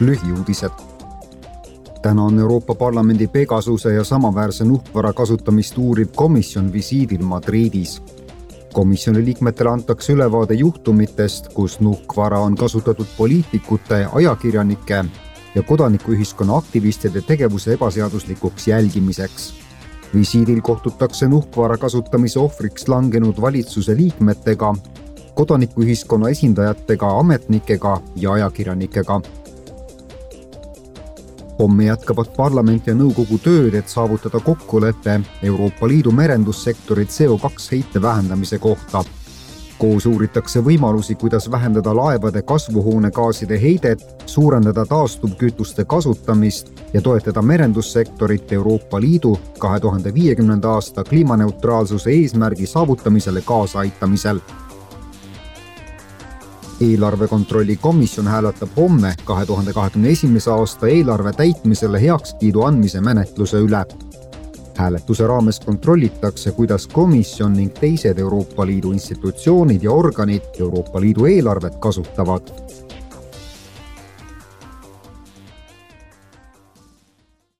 lühiuudised. täna on Euroopa Parlamendi Pegasuse ja samaväärse nuhkvara kasutamist uuriv komisjon visiidil Madridis. komisjoni liikmetele antakse ülevaade juhtumitest, kus nuhkvara on kasutatud poliitikute, ajakirjanike ja kodanikuühiskonna aktivistide tegevuse ebaseaduslikuks jälgimiseks visiidil kohtutakse nuhkvara kasutamise ohvriks langenud valitsuse liikmetega, kodanikuühiskonna esindajatega, ametnikega ja ajakirjanikega. Homme jätkavad parlament ja nõukogu tööd, et saavutada kokkulepe Euroopa Liidu merendussektori CO2 heite vähendamise kohta koos uuritakse võimalusi, kuidas vähendada laevade kasvuhoonegaaside heidet, suurendada taastuvkütuste kasutamist ja toetada merendussektorit Euroopa Liidu kahe tuhande viiekümnenda aasta kliimaneutraalsuse eesmärgi saavutamisele kaasaaitamisel. Eelarve kontrolli komisjon hääletab homme kahe tuhande kahekümne esimese aasta eelarve täitmisele heakskiidu andmise menetluse üle. Hääletuse raames kontrollitakse, kuidas komisjon ning teised Euroopa Liidu institutsioonid ja organid Euroopa Liidu eelarvet kasutavad